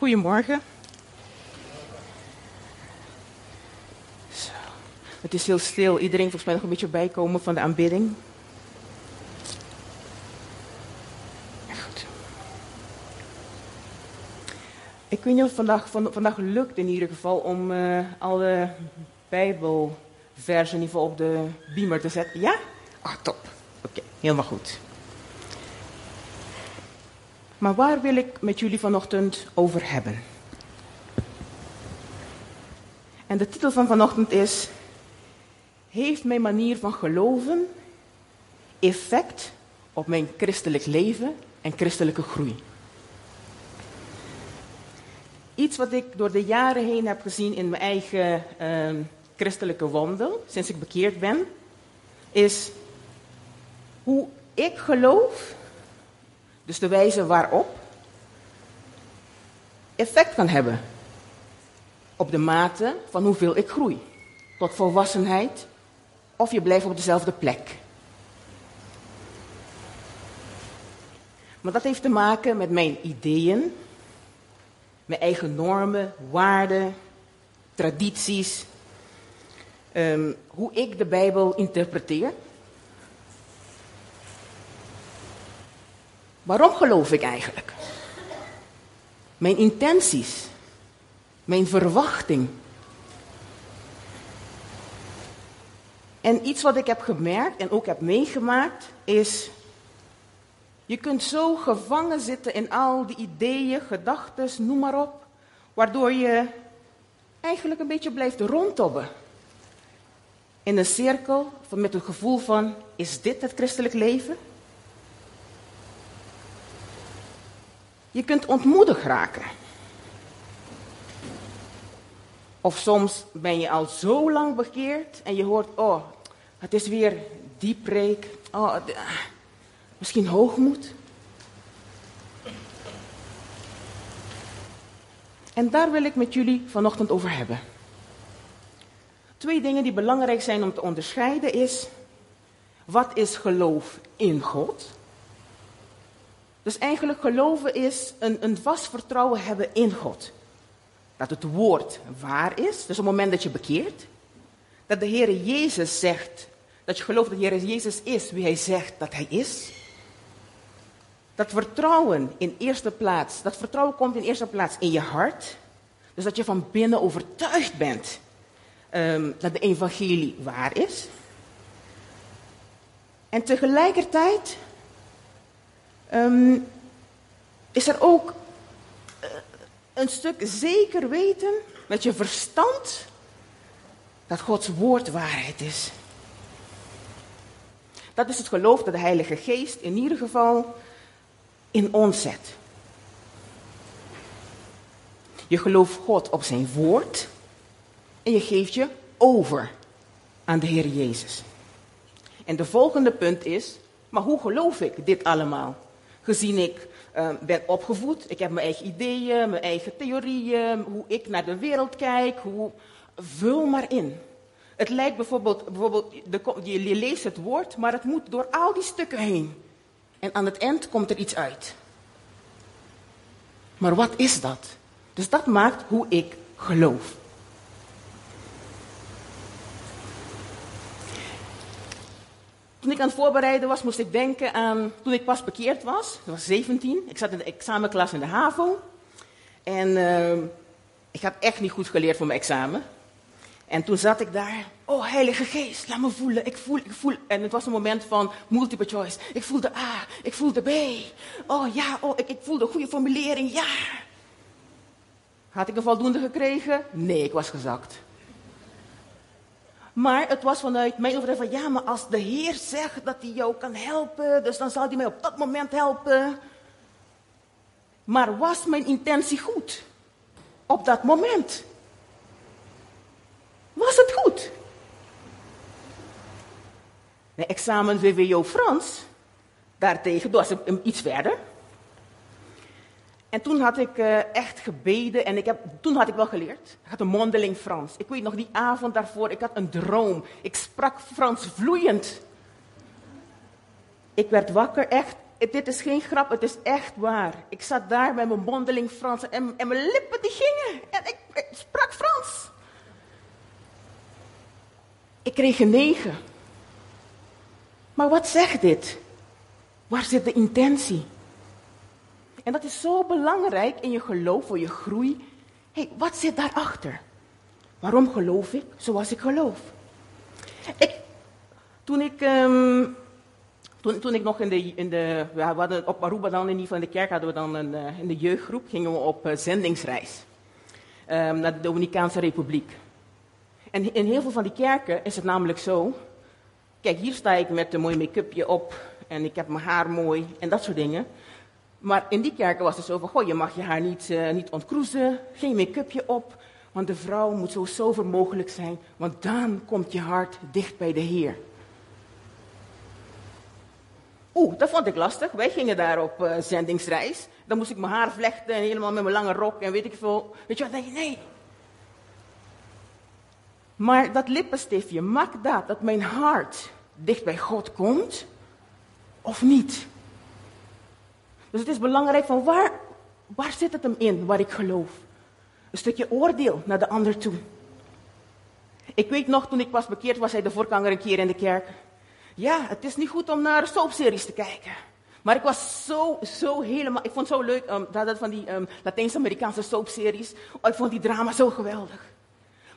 Goedemorgen. Zo. Het is heel stil. Iedereen volgens mij nog een beetje bijkomen van de aanbidding. Goed. Ik weet niet of vandaag, vandaag lukt in ieder geval om uh, alle Bijbelversen in op de beamer te zetten. Ja? Ah, top. Oké, helemaal goed. Maar waar wil ik met jullie vanochtend over hebben? En de titel van vanochtend is: Heeft mijn manier van geloven effect op mijn christelijk leven en christelijke groei? Iets wat ik door de jaren heen heb gezien in mijn eigen uh, christelijke wandel, sinds ik bekeerd ben, is hoe ik geloof dus de wijze waarop effect kan hebben op de mate van hoeveel ik groei. Tot volwassenheid of je blijft op dezelfde plek. Maar dat heeft te maken met mijn ideeën, mijn eigen normen, waarden, tradities, um, hoe ik de Bijbel interpreteer. Waarom geloof ik eigenlijk? Mijn intenties, mijn verwachting. En iets wat ik heb gemerkt en ook heb meegemaakt is, je kunt zo gevangen zitten in al die ideeën, gedachten, noem maar op, waardoor je eigenlijk een beetje blijft rondtobben. In een cirkel met het gevoel van, is dit het christelijk leven? Je kunt ontmoedigd raken. Of soms ben je al zo lang bekeerd en je hoort, oh, het is weer die preek. Oh, misschien hoogmoed. En daar wil ik met jullie vanochtend over hebben. Twee dingen die belangrijk zijn om te onderscheiden is, wat is geloof in God? Dus eigenlijk geloven is een, een vast vertrouwen hebben in God. Dat het woord waar is, dus op het moment dat je bekeert. Dat de Heer Jezus zegt, dat je gelooft dat de Heer Jezus is wie Hij zegt dat Hij is. Dat vertrouwen in eerste plaats, dat vertrouwen komt in eerste plaats in je hart. Dus dat je van binnen overtuigd bent um, dat de evangelie waar is. En tegelijkertijd um, is er ook uh, een stuk zeker weten met je verstand dat Gods woord waarheid is. Dat is het geloof dat de Heilige Geest in ieder geval in ons zet. Je gelooft God op zijn woord en je geeft je over aan de Heer Jezus. En de volgende punt is, maar hoe geloof ik dit allemaal? Gezien ik uh, ben opgevoed, ik heb mijn eigen ideeën, mijn eigen theorieën, hoe ik naar de wereld kijk, hoe, vul maar in. Het lijkt bijvoorbeeld, bijvoorbeeld de, je leest het woord, maar het moet door al die stukken heen. En aan het eind komt er iets uit. Maar wat is dat? Dus dat maakt hoe ik geloof. Toen ik aan het voorbereiden was, moest ik denken aan toen ik pas bekeerd was. Ik was 17. Ik zat in de examenklas in de HAVO. En uh, ik had echt niet goed geleerd voor mijn examen. En toen zat ik daar. Oh, Heilige Geest, laat me voelen. Ik voel, ik voel. En het was een moment van multiple choice. Ik voelde A, ik voelde B. Oh ja, oh, ik, ik voelde goede formulering, ja. Had ik een voldoende gekregen? Nee, ik was gezakt. Maar het was vanuit mijn overtuiging van ja, maar als de Heer zegt dat hij jou kan helpen, dus dan zal hij mij op dat moment helpen. Maar was mijn intentie goed? Op dat moment. Was het goed? De examen VWO Frans, daartegen was iets verder. En toen had ik uh, echt gebeden en ik heb, toen had ik wel geleerd. Ik had een mondeling Frans. Ik weet nog die avond daarvoor, ik had een droom. Ik sprak Frans vloeiend. Ik werd wakker echt dit is geen grap, het is echt waar. Ik zat daar met mijn mondeling Frans en, en mijn lippen die gingen. En ik, ik sprak Frans. Ik kreeg een negen. Maar wat zegt dit? Waar zit de intentie? En dat is zo belangrijk in je geloof, voor je groei. Hey, wat zit daarachter? Waarom geloof ik zoals ik geloof? Ik, toen ik, um, toen, toen ik nog in de, in de we hadden op Aruba dan in ieder geval in de kerk hadden we dan een, uh, in de jeugdgroep, gingen we op uh, zendingsreis. Um, naar de Dominicaanse Republiek. En in heel veel van die kerken is het namelijk zo. Kijk, hier sta ik met een mooi make-upje op en ik heb mijn haar mooi en dat soort dingen. Maar in die kerken was het zo van, goh, je mag je haar niet, uh, niet ontkroezen, geen make-upje op. Want de vrouw moet zo sober mogelijk zijn, want dan komt je hart dicht bij de Heer. Oeh, dat vond ik lastig. Wij gingen daar op uh, zendingsreis. Dan moest ik mijn haar vlechten en helemaal met mijn lange rok en weet ik veel. Weet je wat? Nee, nee. Maar dat lippenstiftje, maakt dat dat mijn hart dicht bij God komt of niet? Dus het is belangrijk van waar, waar zit het hem in, waar ik geloof? Een stukje oordeel naar de ander toe. Ik weet nog, toen ik was bekeerd, was hij de voorganger een keer in de kerk. Ja, het is niet goed om naar soapseries te kijken. Maar ik was zo, zo helemaal, ik vond het zo leuk, um, dat van die um, Latijns-Amerikaanse soapseries. Oh, ik vond die drama zo geweldig.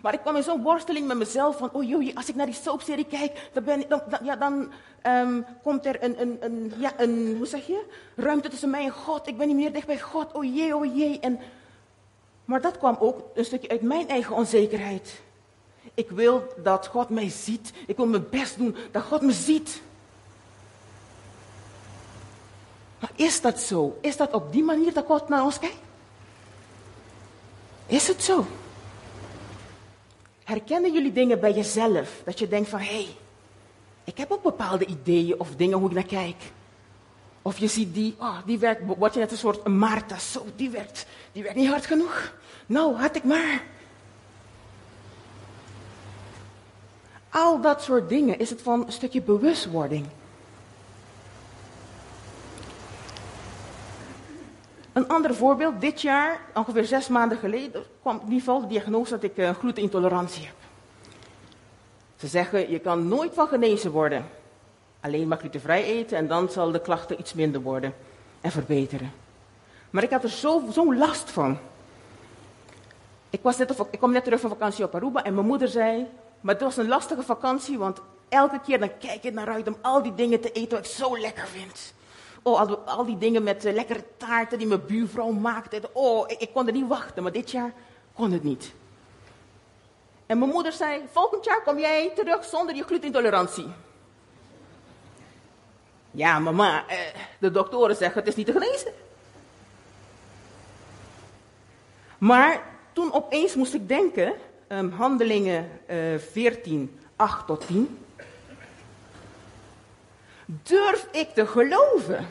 Maar ik kwam in zo'n worsteling met mezelf van, oh joh, als ik naar die soapserie kijk, dan, ben dan, ja, dan um, komt er een, een, een, ja, een, hoe zeg je, ruimte tussen mij en God. Ik ben niet meer dicht bij God, oh jee, oh jee. En, maar dat kwam ook een stukje uit mijn eigen onzekerheid. Ik wil dat God mij ziet. Ik wil mijn best doen dat God me ziet. Maar is dat zo? Is dat op die manier dat God naar ons kijkt? Is het zo? Herkennen jullie dingen bij jezelf? Dat je denkt van, hé, hey, ik heb ook bepaalde ideeën of dingen hoe ik naar kijk. Of je ziet die, oh, die werkt, word je net een soort een Martha, zo, die werkt, die werkt niet hard genoeg. Nou, had ik maar. Al dat soort dingen is het van een stukje bewustwording. Een ander voorbeeld, dit jaar, ongeveer zes maanden geleden, kwam in ieder geval de diagnose dat ik uh, glutenintolerantie heb. Ze zeggen, je kan nooit van genezen worden. Alleen maar glutenvrij eten en dan zal de klachten iets minder worden en verbeteren. Maar ik had er zo'n zo last van. Ik, was net ik kwam net terug van vakantie op Aruba en mijn moeder zei, maar het was een lastige vakantie, want elke keer dan kijk ik naar uit om al die dingen te eten wat ik zo lekker vind. Oh, al, die dingen met uh, lekkere taarten die mijn buurvrouw maakte. Oh, ik, kon er niet wachten, maar dit jaar kon het niet. En mijn moeder zei, volgend jaar kom jij terug zonder je glutenintolerantie. Ja, mama, eh, de doktoren zeggen het is niet te genezen. Maar toen opeens moest ik denken, um, handelingen uh, 14, 8 tot 10. Durf ik te geloven?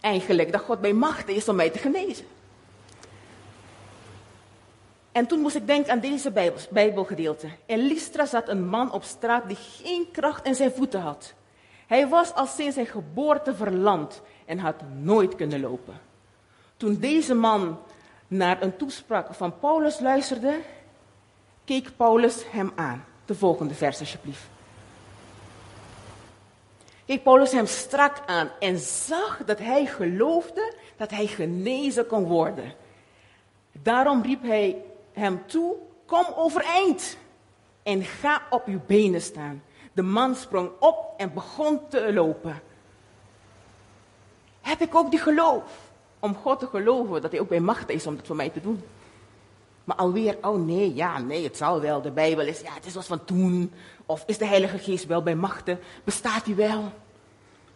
Eigenlijk dat God bij macht is om mij te genezen. En toen moest ik denken aan deze Bijbel, Bijbelgedeelte. In Lystra zat een man op straat die geen kracht in zijn voeten had. Hij was al sinds zijn geboorte verlamd en had nooit kunnen lopen. Toen deze man naar een toespraak van Paulus luisterde, keek Paulus hem aan. De volgende vers alsjeblieft. Keek Paulus hem strak aan en zag dat hij geloofde dat hij genezen kon worden. Daarom riep hij hem toe, kom overeind en ga op uw benen staan. De man sprong op en begon te lopen. Heb ik ook die geloof om God te geloven dat hij ook bij macht is om dat voor mij te doen? Maar alweer, oh nee, ja, nee, het zal wel. De Bijbel is, ja, het is wat van toen. Of is de Heilige Geest wel bij machten? Bestaat hij wel?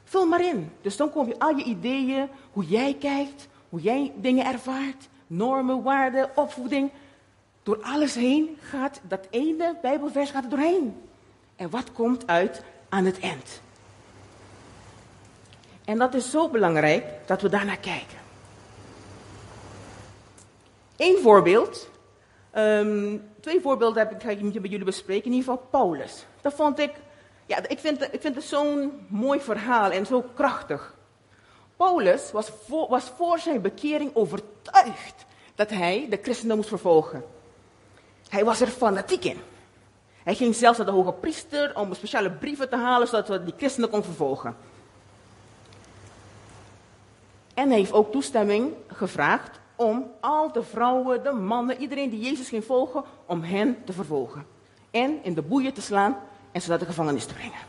Vul maar in. Dus dan kom je al je ideeën, hoe jij kijkt, hoe jij dingen ervaart, normen, waarden, opvoeding. Door alles heen gaat dat ene Bijbelvers gaat er doorheen. En wat komt uit aan het eind? En dat is zo belangrijk dat we daarnaar kijken. Eén voorbeeld. Um, twee voorbeelden heb ik, ga ik met jullie bespreken. In ieder geval Paulus. Dat vond ik Ja, ik vind, ik vind het zo'n mooi verhaal en zo krachtig. Paulus was voor, was voor zijn bekering overtuigd dat hij de christenen moest vervolgen. Hij was er fanatiek in. Hij ging zelfs naar de hoge priester om speciale brieven te halen zodat hij die christenen kon vervolgen. En hij heeft ook toestemming gevraagd om al de vrouwen, de mannen, iedereen die Jezus ging volgen, om hen te vervolgen. En in de boeien te slaan en ze naar de gevangenis te brengen.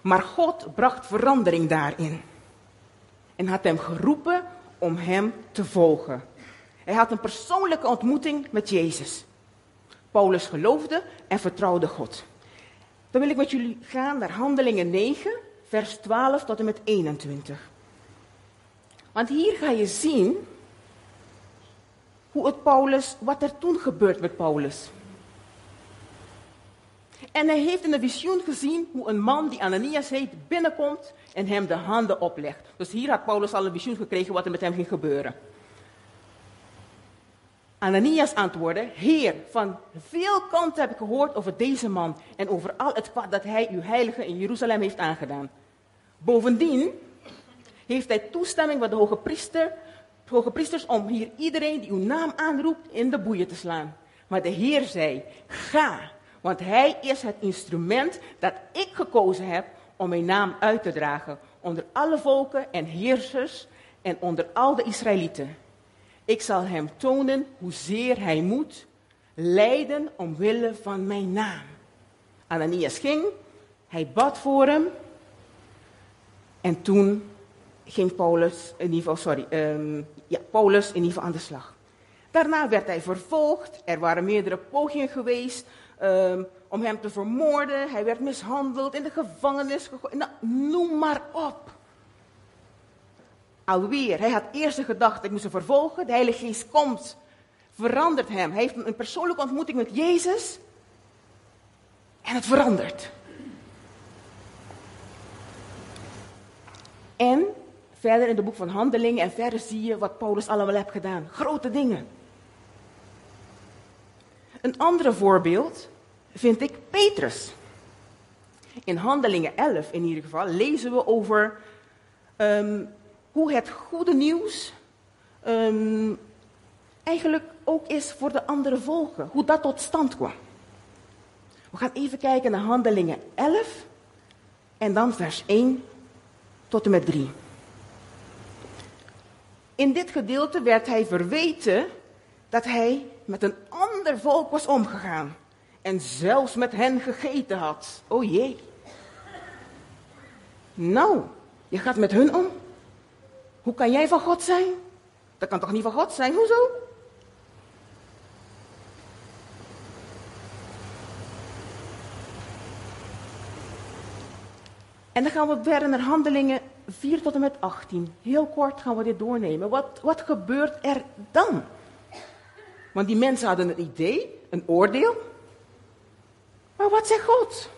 Maar God bracht verandering daarin. En had hem geroepen om hem te volgen. Hij had een persoonlijke ontmoeting met Jezus. Paulus geloofde en vertrouwde God. Dan wil ik met jullie gaan naar Handelingen 9, vers 12 tot en met 21. Want hier ga je zien hoe het Paulus, wat er toen gebeurt met Paulus. En hij heeft in de visioen gezien hoe een man die Ananias heet binnenkomt en hem de handen oplegt. Dus hier had Paulus al een visioen gekregen wat er met hem ging gebeuren. Ananias antwoordde, Heer, van veel kanten heb ik gehoord over deze man en over al het kwaad dat hij uw heilige in Jeruzalem heeft aangedaan. Bovendien heeft hij toestemming van de hoge, priester, hoge priesters om hier iedereen die uw naam aanroept in de boeien te slaan. Maar de Heer zei, ga, want hij is het instrument dat ik gekozen heb om mijn naam uit te dragen onder alle volken en heersers en onder al de Israëlieten. Ik zal hem tonen hoezeer hij moet lijden omwille van mijn naam. Ananias ging, hij bad voor hem. En toen ging Paulus, in ieder geval, sorry, um, ja, Paulus in ieder geval aan de slag. Daarna werd hij vervolgd. Er waren meerdere pogingen geweest um, om hem te vermoorden. Hij werd mishandeld, in de gevangenis gegooid. Nou, noem maar op alweer. Hij had eerst de gedachte, ik moest hem vervolgen. De Heilige Geest komt, verandert hem. Hij heeft een persoonlijke ontmoeting met Jezus. En het verandert. En verder in het boek van Handelingen en verder zie je wat Paulus allemaal heeft gedaan. Grote dingen. Een ander voorbeeld vind ik Petrus. In Handelingen 11 in ieder geval lezen we over um, hoe het goede nieuws um, eigenlijk ook is voor de andere volken. Hoe dat tot stand kwam. We gaan even kijken naar Handelingen 11 en dan vers 1 tot en met 3. In dit gedeelte werd hij verweten dat hij met een ander volk was omgegaan en zelfs met hen gegeten had. O jee. Nou, je gaat met hun om. Hoe kan jij van God zijn? Dat kan toch niet van God zijn? Hoezo? En dan gaan we verder naar handelingen 4 tot en met 18. Heel kort gaan we dit doornemen. Wat, wat gebeurt er dan? Want die mensen hadden een idee, een oordeel. Maar wat zegt God?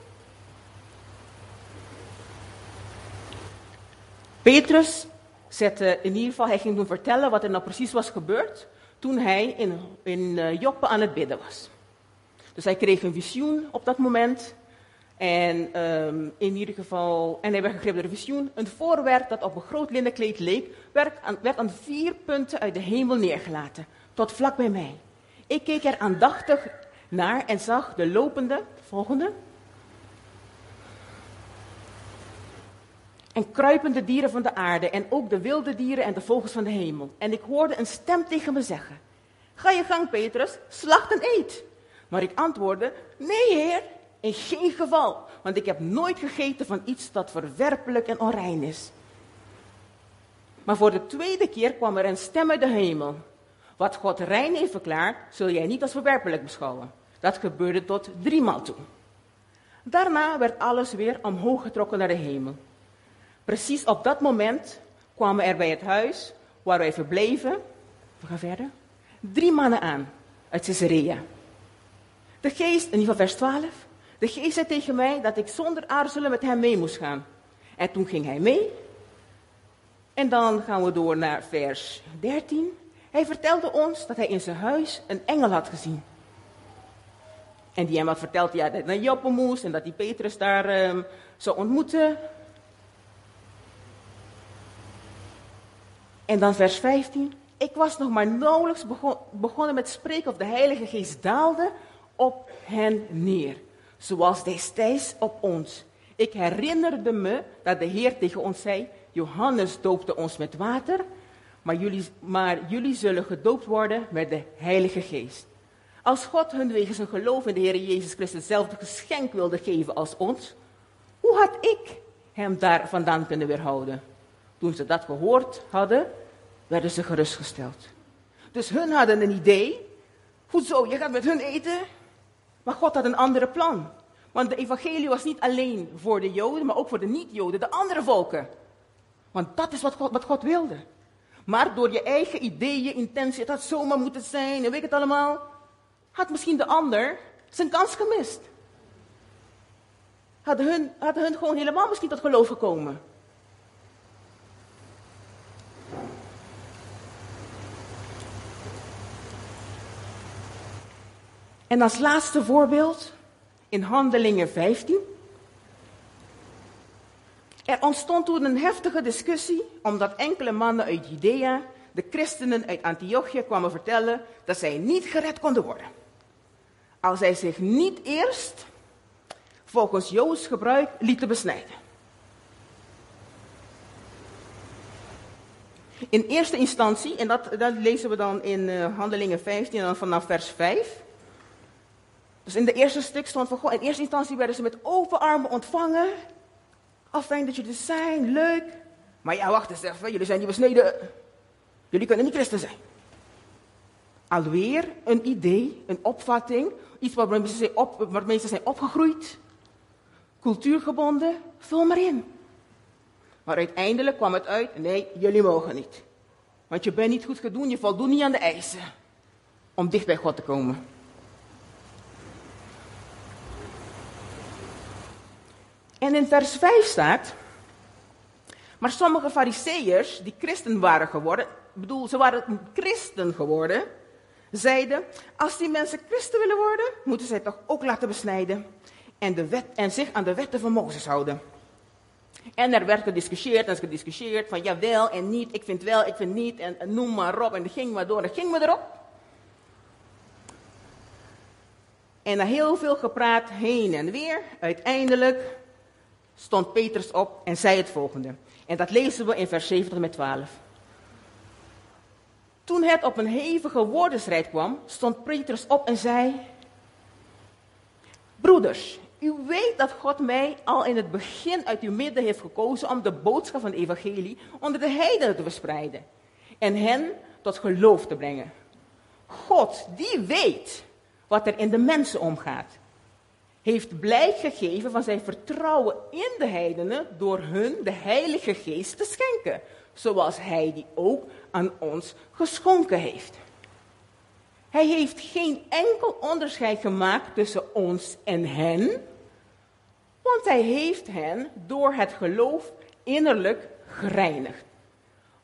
Petrus zette in ieder geval, hij ging toen vertellen wat er nou precies was gebeurd toen hij in, in uh, Joppe aan het bidden was. Dus hij kreeg een visioen op dat moment. En um, in ieder geval, en hij door een visioen. Een voorwerp dat op een groot linnenkleed leek, werd werd aan vier punten uit de hemel neergelaten, tot vlak bij mij. Ik keek er aandachtig naar en zag de lopende, volgende, en kruipende dieren van de aarde en ook de wilde dieren en de vogels van de hemel. En ik hoorde een stem tegen me zeggen, ga je gang Petrus, slacht en eet. Maar ik antwoordde, nee heer, in geen geval, want ik heb nooit gegeten van iets dat verwerpelijk en onrein is. Maar voor de tweede keer kwam er een stem uit de hemel. Wat God rein heeft verklaard, zul jij niet als verwerpelijk beschouwen. Dat gebeurde tot driemaal toe. Daarna werd alles weer omhoog getrokken naar de hemel. Precies op dat moment kwamen er bij het huis waar wij verbleven, we gaan verder, drie mannen aan uit Caesarea. De geest, in ieder geval vers 12, de geest zei tegen mij dat ik zonder aarzelen met hem mee moest gaan. En toen ging hij mee. En dan gaan we door naar vers 13. Hij vertelde ons dat hij in zijn huis een engel had gezien. En die hem had verteld dat hij naar Joppe moest en dat hij Petrus daar ehm, zou ontmoeten. En dan vers 15. Ik was nog maar nauwelijks begonnen met spreken of de Heilige Geest daalde op hen neer. Zoals destijds op ons. Ik herinnerde me dat de Heer tegen ons zei: Johannes doopte ons met water, maar jullie, maar jullie zullen gedoopt worden met de Heilige Geest. Als God hun wegens hun geloof in de Heer Jezus Christus hetzelfde geschenk wilde geven als ons, hoe had ik hem daar vandaan kunnen weerhouden? Toen ze dat gehoord hadden, werden ze gerustgesteld. Dus hun hadden een idee. Hoezo, je gaat met hun eten? Maar God had een andere plan. Want de evangelie was niet alleen voor de Joden, maar ook voor de niet-Joden, de andere volken. Want dat is wat God, wat God wilde. Maar door je eigen ideeën, intentie, het had zomaar moeten zijn en weet het allemaal, had misschien de ander zijn kans gemist. Hadden hun, hadden hun gewoon helemaal misschien tot geloof gekomen. En als laatste voorbeeld in Handelingen 15. Er ontstond toen een heftige discussie omdat enkele mannen uit Judea de christenen uit Antiochië kwamen vertellen dat zij niet gered konden worden. Als zij zich niet eerst volgens Joods gebruik lieten besnijden. In eerste instantie, en dat, dat lezen we dan in uh, Handelingen 15 en vanaf vers 5. Dus in de eerste stuk stond van, goh, in eerste instantie werden ze met open armen ontvangen. Al fijn dat jullie er zijn, leuk. Maar ja, wacht eens even, jullie zijn niet besneden. Jullie kunnen niet christen zijn. Alweer een idee, een opvatting, iets waarmee ze zijn, op, waarmee ze zijn opgegroeid. Cultuurgebonden, vul maar in. Maar uiteindelijk kwam het uit, nee, jullie mogen niet. Want je bent niet goed gedaan, je voldoet niet aan de eisen om dicht bij God te komen. En in vers 5 staat, maar sommige fariseërs die christen waren geworden, bedoel, ze waren christen geworden, zeiden, als die mensen christen willen worden, moeten zij toch ook laten besnijden en, de wet, en zich aan de wetten van Mozes houden. En er werd gediscussieerd en gediscussieerd van ja wel en niet, ik vind wel, ik vind niet en, noem maar op en ging maar door en ging maar erop. En na heel veel gepraat heen en weer, uiteindelijk stond Petrus op en zei het volgende. En dat lezen we in vers 7 tot met 12. Toen het op een hevige woordenstrijd kwam, stond Petrus op en zei: Broeders, u weet dat God mij al in het begin uit uw midden heeft gekozen om de boodschap van het evangelie onder de heidenen te verspreiden en hen tot geloof te brengen. God, die weet wat er in de mensen omgaat heeft blijk gegeven van zijn vertrouwen in de heidenen door hun de Heilige Geest te schenken, zoals Hij die ook aan ons geschonken heeft. Hij heeft geen enkel onderscheid gemaakt tussen ons en hen, want Hij heeft hen door het geloof innerlijk gereinigd.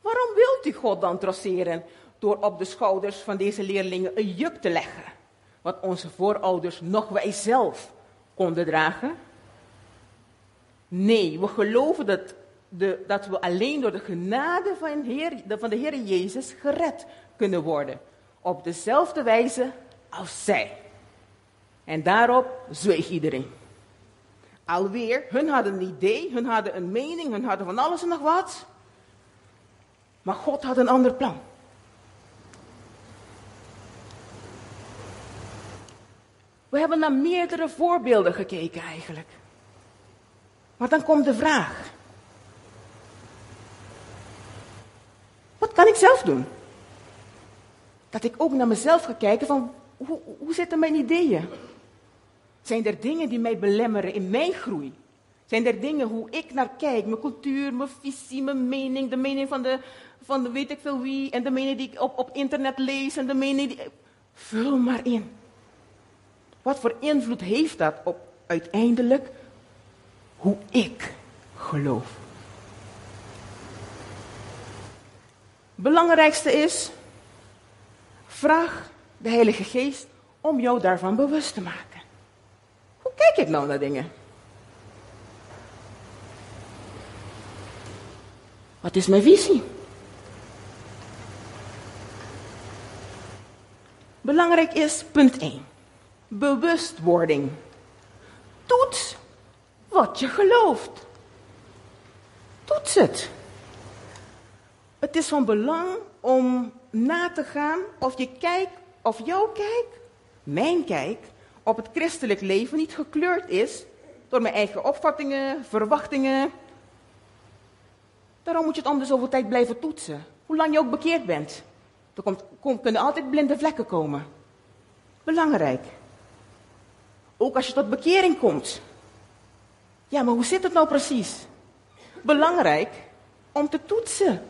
Waarom wilt u God dan trotseren door op de schouders van deze leerlingen een juk te leggen, wat onze voorouders nog wij zelf konden dragen? Nee, we geloven dat, de, dat we alleen door de genade van, Heer, van de Heer Jezus gered kunnen worden. Op dezelfde wijze als zij. En daarop zweeg iedereen. Alweer, hun hadden een idee, hun hadden een mening, hun hadden van alles en nog wat. Maar God had een ander plan. We hebben naar meerdere voorbeelden gekeken eigenlijk. Maar dan komt de vraag. Wat kan ik zelf doen? Dat ik ook naar mezelf ga kijken van hoe, hoe zitten mijn ideeën? Zijn er dingen die mij belemmeren in mijn groei? Zijn er dingen hoe ik naar kijk, mijn cultuur, mijn visie, mijn mening, de mening van de, van de weet ik veel wie en de mening die ik op, op internet lees en de mening die... Vul maar in. Wat voor invloed heeft dat op uiteindelijk hoe ik geloof? Belangrijkste is, vraag de Heilige Geest om jou daarvan bewust te maken. kijk ik nou naar dingen? Wat is mijn visie? Belangrijk is punt 1. Bewustwording. Toets wat je gelooft. Toets het. Het is van belang om na te gaan of je kijk, of jouw kijk, mijn kijk, op het christelijk leven niet gekleurd is door mijn eigen opvattingen, verwachtingen. Daarom moet je het anders over tijd blijven toetsen. Hoe lang je ook bekeerd bent. Er kunnen altijd blinde vlekken komen. Belangrijk. Ook als je tot bekering komt. Ja, maar hoe zit het nou precies? Belangrijk om te toetsen.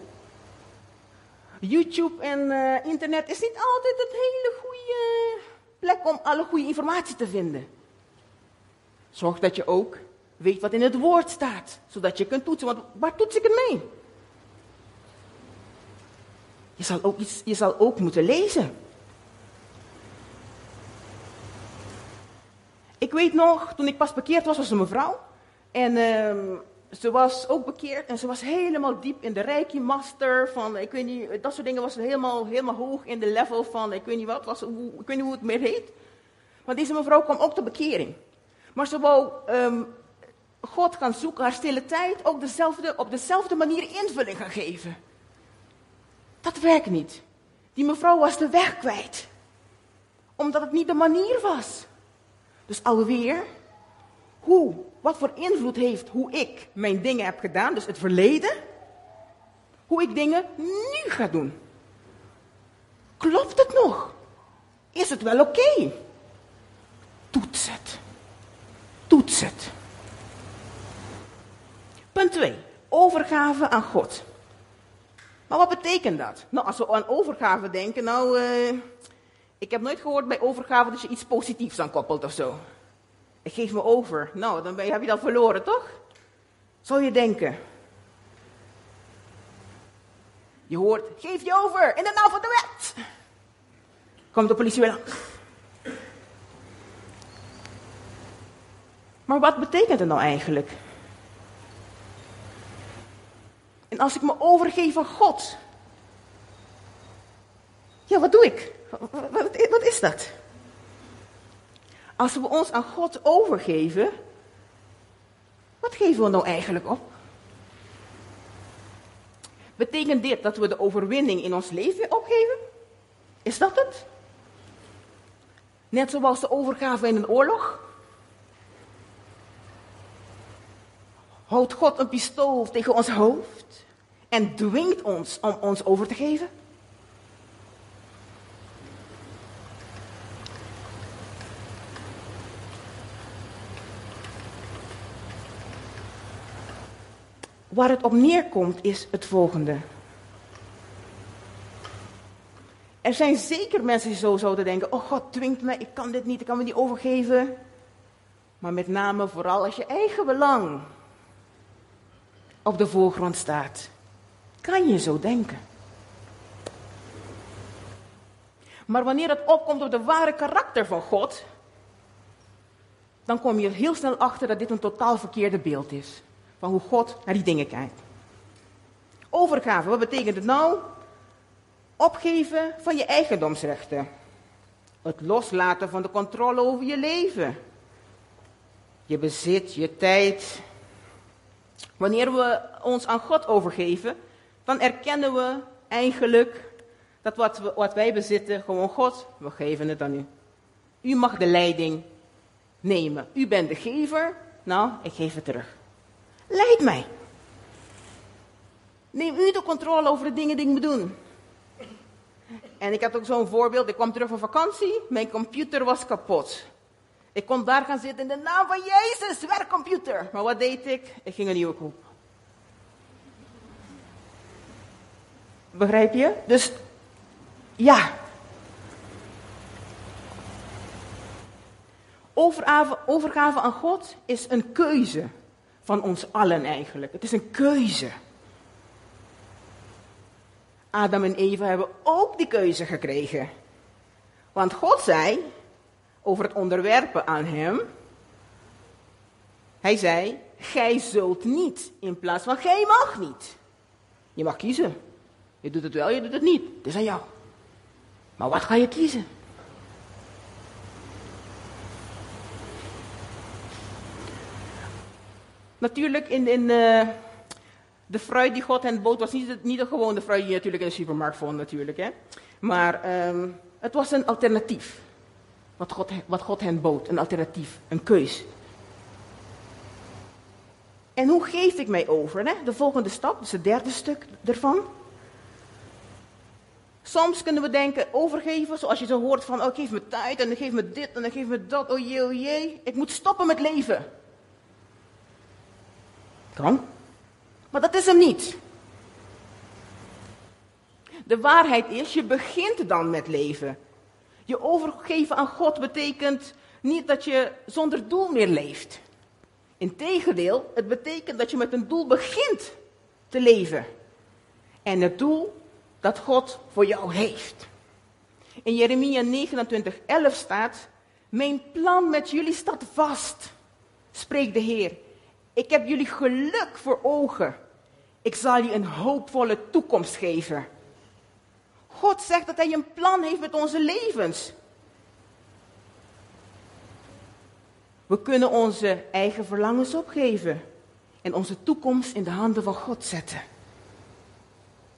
YouTube en uh, internet is niet altijd een hele goede plek om alle goede informatie te vinden. Zorg dat je ook weet wat in het woord staat, zodat je kunt toetsen. Want waar toets ik het mee? Je zal ook, iets, je zal ook moeten lezen. Ik weet nog, toen ik pas bekeerd was, was een mevrouw. En uh, ze was ook bekeerd en ze was helemaal diep in de Reiki Master. Van, ik weet niet, dat soort dingen was helemaal, helemaal hoog in de level van, ik weet niet wat, was, ik weet niet hoe het meer heet. Maar deze mevrouw kwam ook tot bekering. Maar ze wou um, God gaan zoeken, haar stille tijd, ook dezelfde, op dezelfde manier invulling gaan geven. Dat werkt niet. Die mevrouw was de weg kwijt. Omdat het niet de manier was. Dus alweer, hoe, wat voor invloed heeft hoe ik mijn dingen heb gedaan, dus het verleden, hoe ik dingen nu ga doen. Klopt het nog? Is het wel oké? Toets het. Toets het. Punt 2. Overgave aan God. Maar wat betekent dat? Nou, als we aan overgave denken, nou, uh, ik heb nooit gehoord bij overgave dat je iets positiefs aan koppelt of zo. Ik geef me over. Nou, dan heb je dat verloren, toch? Zou je denken. Je hoort, geef je over in de naam van de wet. Komt de politie langs. Maar wat betekent het nou eigenlijk? En als ik me overgeef aan God. Wat doe ik? Wat, wat is dat? Als we ons aan God overgeven, wat geven we nou eigenlijk op? Betekent dit dat we de overwinning in ons leven opgeven? Is dat het? Net zoals de overgave in een oorlog? Houdt God een pistool tegen ons hoofd en dwingt ons om ons over te geven? Waar het op neerkomt is het volgende. Er zijn zeker mensen die zo zouden denken: Oh God dwingt mij, ik kan dit niet, ik kan me niet overgeven. Maar met name vooral als je eigen belang op de voorgrond staat, kan je zo denken. Maar wanneer het opkomt op de ware karakter van God, dan kom je heel snel achter dat dit een totaal verkeerde beeld is van hoe God naar die dingen kijkt. Overgave, wat betekent het nou? Opgeven van je eigendomsrechten. Het loslaten van de controle over je leven. Je bezit, je tijd. Wanneer we ons aan God overgeven, dan erkennen we eigenlijk dat wat, we, wat wij bezitten, gewoon God, we geven het aan u. U mag de leiding nemen. U bent de gever, nou, ik geef het terug. Leid mij. Neem u de controle over de dingen die ik moet doen. En ik had ook zo'n voorbeeld. Ik kwam terug van vakantie. Mijn computer was kapot. Ik kon daar gaan zitten in de naam van Jezus, werkcomputer. Maar wat deed ik? Ik ging een nieuwe kopen. Begrijp je? Dus ja. Overgave aan God is een keuze van ons allen eigenlijk. Het is een keuze. Adam en Eva hebben ook die keuze gekregen. Want God zei over het onderwerpen aan hem: Hij zei, gij zult niet, in plaats van gij mag niet. Je mag kiezen. Je doet het wel, je doet het niet. Het is aan jou. Maar wat ga je kiezen? Natuurlijk, in, in uh, de fruit die God hen bood, was niet, niet de gewone fruit die je natuurlijk in de supermarkt vond, natuurlijk. Hè? Maar um, het was een alternatief. Wat God, wat God hen bood, een alternatief, een keus. En hoe geef ik mij over? Hè? De volgende stap, dus het derde stuk ervan. Soms kunnen we denken, overgeven, zoals je zo hoort van, oh geef me tijd en dan geef me dit en dan geef me dat, oh jee, oh jee. Ik moet stoppen met leven. Kan. Maar dat is hem niet. De waarheid is, je begint dan met leven. Je overgeven aan God betekent niet dat je zonder doel meer leeft. Integendeel, het betekent dat je met een doel begint te leven. En het doel dat God voor jou heeft. In Jeremia 29, 11 staat: Mijn plan met jullie staat vast, spreekt de Heer. Ik heb jullie geluk voor ogen. Ik zal je een hoopvolle toekomst geven. God zegt dat Hij een plan heeft met onze levens. We kunnen onze eigen verlangens opgeven en onze toekomst in de handen van God zetten.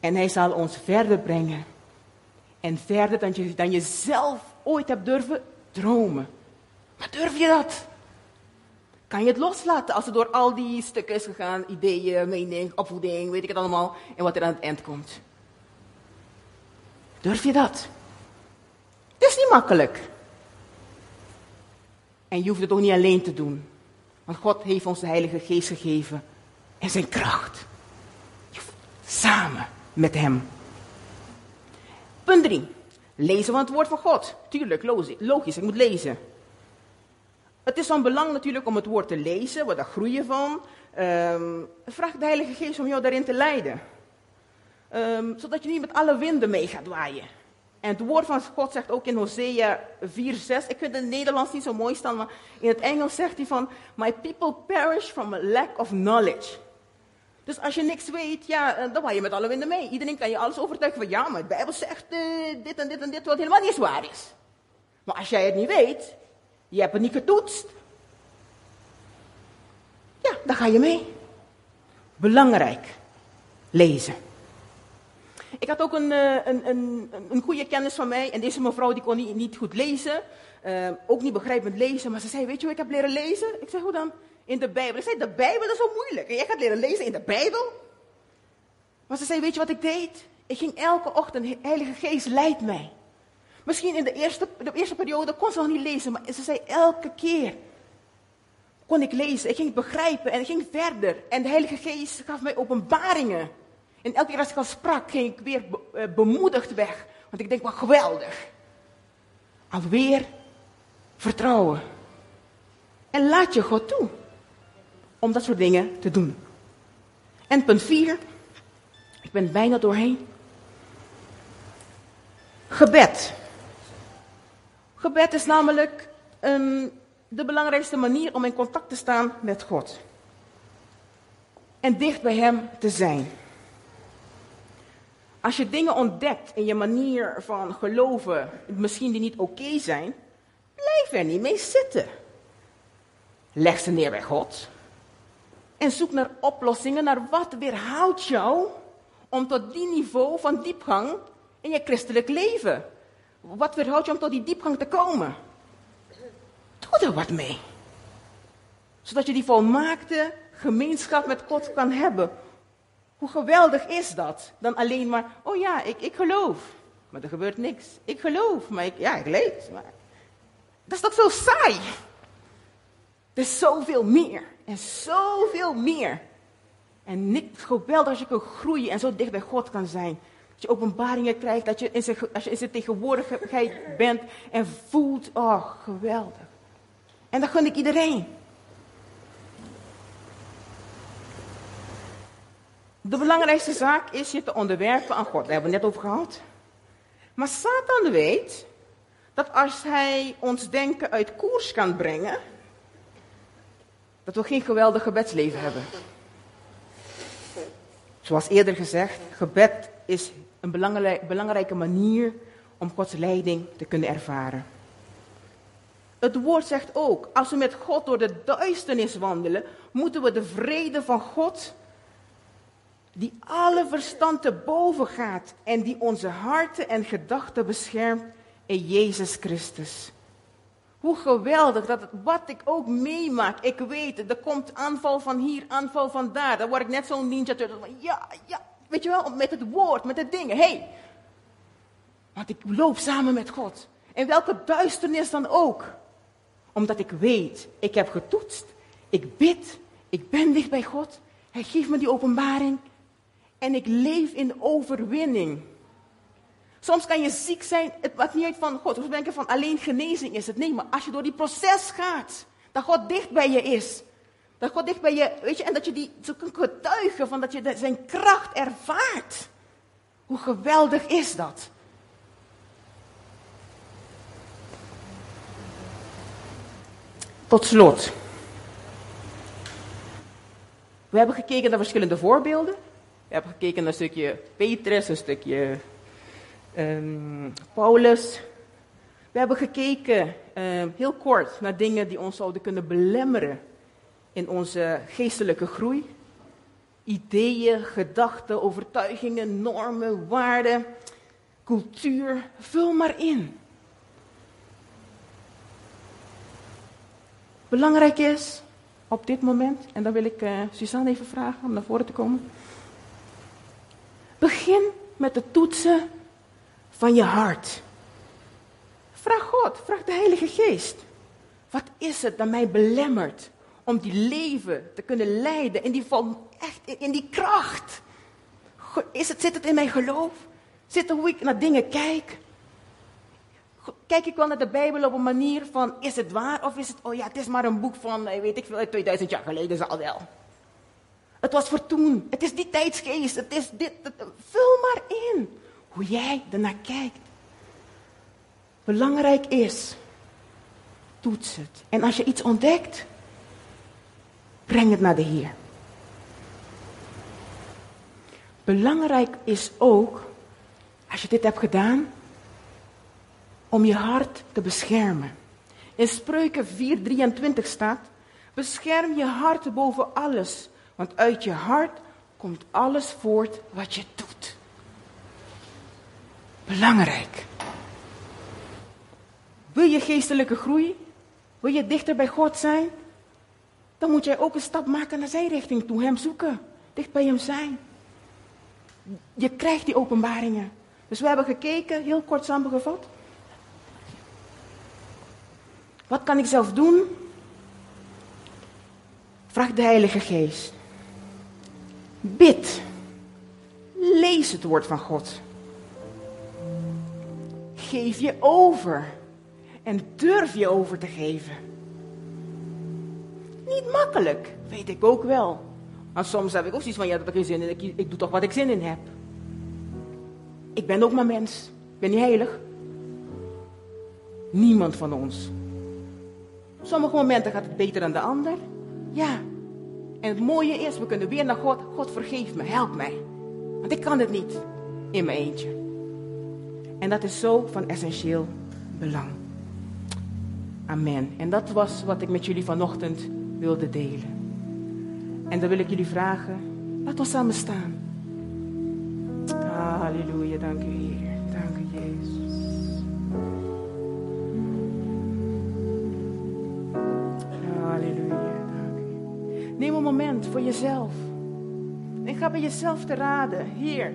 En Hij zal ons verder brengen. En verder dan je, dan je zelf ooit hebt durven dromen. Maar durf je dat? Kan je het loslaten als het door al die stukken is gegaan, ideeën, mening, opvoeding, weet ik het allemaal, en wat er aan het eind komt? Durf je dat? Het is niet makkelijk. En je hoeft het ook niet alleen te doen. Want God heeft ons de Heilige Geest gegeven en zijn kracht. Samen met Hem. Punt 3. Lezen van het woord van God. Tuurlijk, logisch, ik moet lezen. Het is van belang natuurlijk om het woord te lezen, wat daar groeien van. Um, vraag de Heilige Geest om jou daarin te leiden. Um, zodat je niet met alle winden mee gaat waaien. En het woord van God zegt ook in Hosea 4, 6. Ik vind het in het Nederlands niet zo mooi staan, maar in het Engels zegt hij van... My people perish from a lack of knowledge. Dus als je niks weet, ja, eh, dan waai je met alle winden mee. Iedereen kan je alles overtuigen van... Ja, maar de Bijbel zegt uh, dit en dit en dit, wat helemaal niet waar is. Maar als jij het niet weet, je hebt het niet getoetst. Ja, dan ga je mee. Belangrijk. Lezen. Ik had ook een, eh, een, een, een goede kennis van mij. En deze mevrouw die kon niet, niet goed lezen. Uh, ook niet begrijpend lezen. Maar ze zei, weet je hoe ik heb leren lezen? Ik zei, hoe dan? In de Bijbel. Ik zei, de Bijbel is zo moeilijk. En jij gaat leren lezen in de Bijbel? Maar ze zei, weet je wat ik deed? Ik ging elke ochtend, Heilige Geest leidt mij. Misschien in de eerste, de eerste periode kon ze nog niet lezen. Maar ze zei, elke keer kon ik lezen. Ik ging begrijpen en ik ging verder. En de Heilige Geest gaf mij openbaringen. En elke keer als ik al sprak, ging ik weer eh, bemoedigd weg. Want ik denk, wat geweldig. Alweer vertrouwen. En laat je God toe. Om dat soort dingen te doen. En punt 4. Ik ben bijna doorheen. Gebed. Gebed is namelijk um, de belangrijkste manier om in contact te staan met God. En dicht bij Hem te zijn. Als je dingen ontdekt in je manier van geloven, misschien die niet oké zijn, blijf er niet mee zitten. Leg ze neer bij God. En zoek naar oplossingen, naar wat weerhoudt jou om tot die niveau van diepgang in je christelijk leven. Wat weerhoudt je om tot die diepgang te komen? Doe er wat mee. Zodat je die volmaakte gemeenschap met God kan hebben. Hoe geweldig is dat? Dan alleen maar, oh ja, ik, ik geloof. Maar er gebeurt niks. Ik geloof, maar ik, ja, ik lees. Maar... Dat is toch zo saai? Er is zoveel meer. En zoveel meer. En niks geweldig als je kan groeien en zo dicht bij God kan zijn. Dat je openbaringen krijgt, dat je in zijn, als je in zijn tegenwoordigheid bent en voelt, oh, geweldig. En dat gun ik iedereen. De belangrijkste zaak is je te onderwerpen aan God. Daar hebben we het net over gehad. Maar Satan weet dat als hij ons denken uit koers kan brengen, dat we geen geweldig gebedsleven hebben. Zoals eerder gezegd, gebed is een belangrijke manier om Gods leiding te kunnen ervaren. Het woord zegt ook, als we met God door de duisternis wandelen, moeten we de vrede van God, die alle verstand te boven gaat en die onze harten en gedachten beschermt, in Jezus Christus. Hoe geweldig dat het, wat ik ook meemaak, ik weet er komt aanval van hier, aanval van daar. Dan word ik net zo'n ninja turtle. Ja, ja, weet je wel, met het woord, met de dingen. hey, want ik loop samen met God. En welke duisternis dan ook. Omdat ik weet, ik heb getoetst, ik bid, ik ben dicht bij God. Hij geeft me die openbaring. En ik leef in overwinning. Soms kan je ziek zijn, het maakt niet uit van God. We denken van alleen genezing is het. Nee, maar als je door die proces gaat, dat God dicht bij je is. Dat God dicht bij je, weet je, en dat je die zo kunt getuigen van dat je zijn kracht ervaart. Hoe geweldig is dat? Tot slot. We hebben gekeken naar verschillende voorbeelden. We hebben gekeken naar een stukje Petrus, een stukje um, Paulus. We hebben gekeken, um, heel kort, naar dingen die ons zouden kunnen belemmeren in onze geestelijke groei. Ideeën, gedachten, overtuigingen, normen, waarden, cultuur. Vul maar in. Belangrijk is op dit moment, en dan wil ik uh, Suzanne even vragen om naar voren te komen. Begin met het toetsen van je hart. Vraag God, vraag de Heilige Geest. Wat is het dat mij belemmert om die leven te kunnen leiden in die, echt in die kracht? Is het, zit het in mijn geloof? Zit het hoe ik naar dingen kijk? Kijk ik wel naar de Bijbel op een manier van, is het waar of is het, oh ja, het is maar een boek van, eh, weet ik veel, 2000 jaar geleden zal wel. Het was voor toen, het is die tijdsgeest, het is dit, het, vul maar in hoe jij ernaar kijkt. Belangrijk is, toets het. En als je iets ontdekt, breng het naar de Heer. Belangrijk is ook, als je dit hebt gedaan, om je hart te beschermen. In Spreuken 4:23 staat: Bescherm je hart boven alles, want uit je hart komt alles voort wat je doet. Belangrijk. Wil je geestelijke groei? Wil je dichter bij God zijn? Dan moet jij ook een stap maken naar zijn richting toe. Hem zoeken. Dicht bij hem zijn. Je krijgt die openbaringen. Dus we hebben gekeken, heel kort samengevat. Wat kan ik zelf doen? Vraag de Heilige Geest. Bid. Lees het woord van God. Geef je over. En durf je over te geven. Niet makkelijk, weet ik ook wel. Maar soms heb ik ook zoiets van, ja, dat heb ik geen zin in. Ik, doe toch wat ik zin in heb. Ik ben ook maar mens. Ik ben niet heilig. Niemand van ons. Sommige momenten gaat het beter dan de ander. Ja. En het mooie is, we kunnen weer naar God. God vergeef me, help mij. Want ik kan het niet in mijn eentje. En dat is zo van essentieel belang. Amen. En dat was wat ik met jullie vanochtend wilde delen. En dan wil ik jullie vragen, laat ons samen staan. Halleluja, dank u Heer. Dank u Jezus. Halleluja, dank u. Neem een moment voor jezelf. En ga bij jezelf te raden. Heer,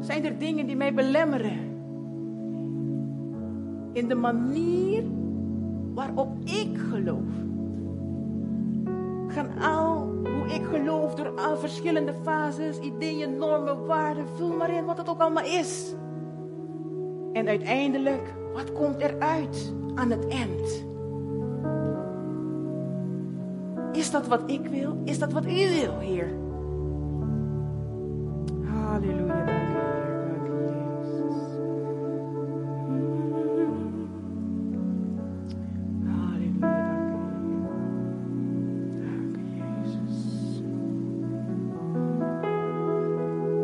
zijn er dingen die mij belemmeren? in de manier waarop ik geloof. Gaan al hoe ik geloof door al verschillende fases, ideeën, normen, waarden, vul maar in wat het ook allemaal is. En uiteindelijk, wat komt eruit aan het eind? Is dat wat ik wil? Is dat wat u wil, Heer? Halleluja.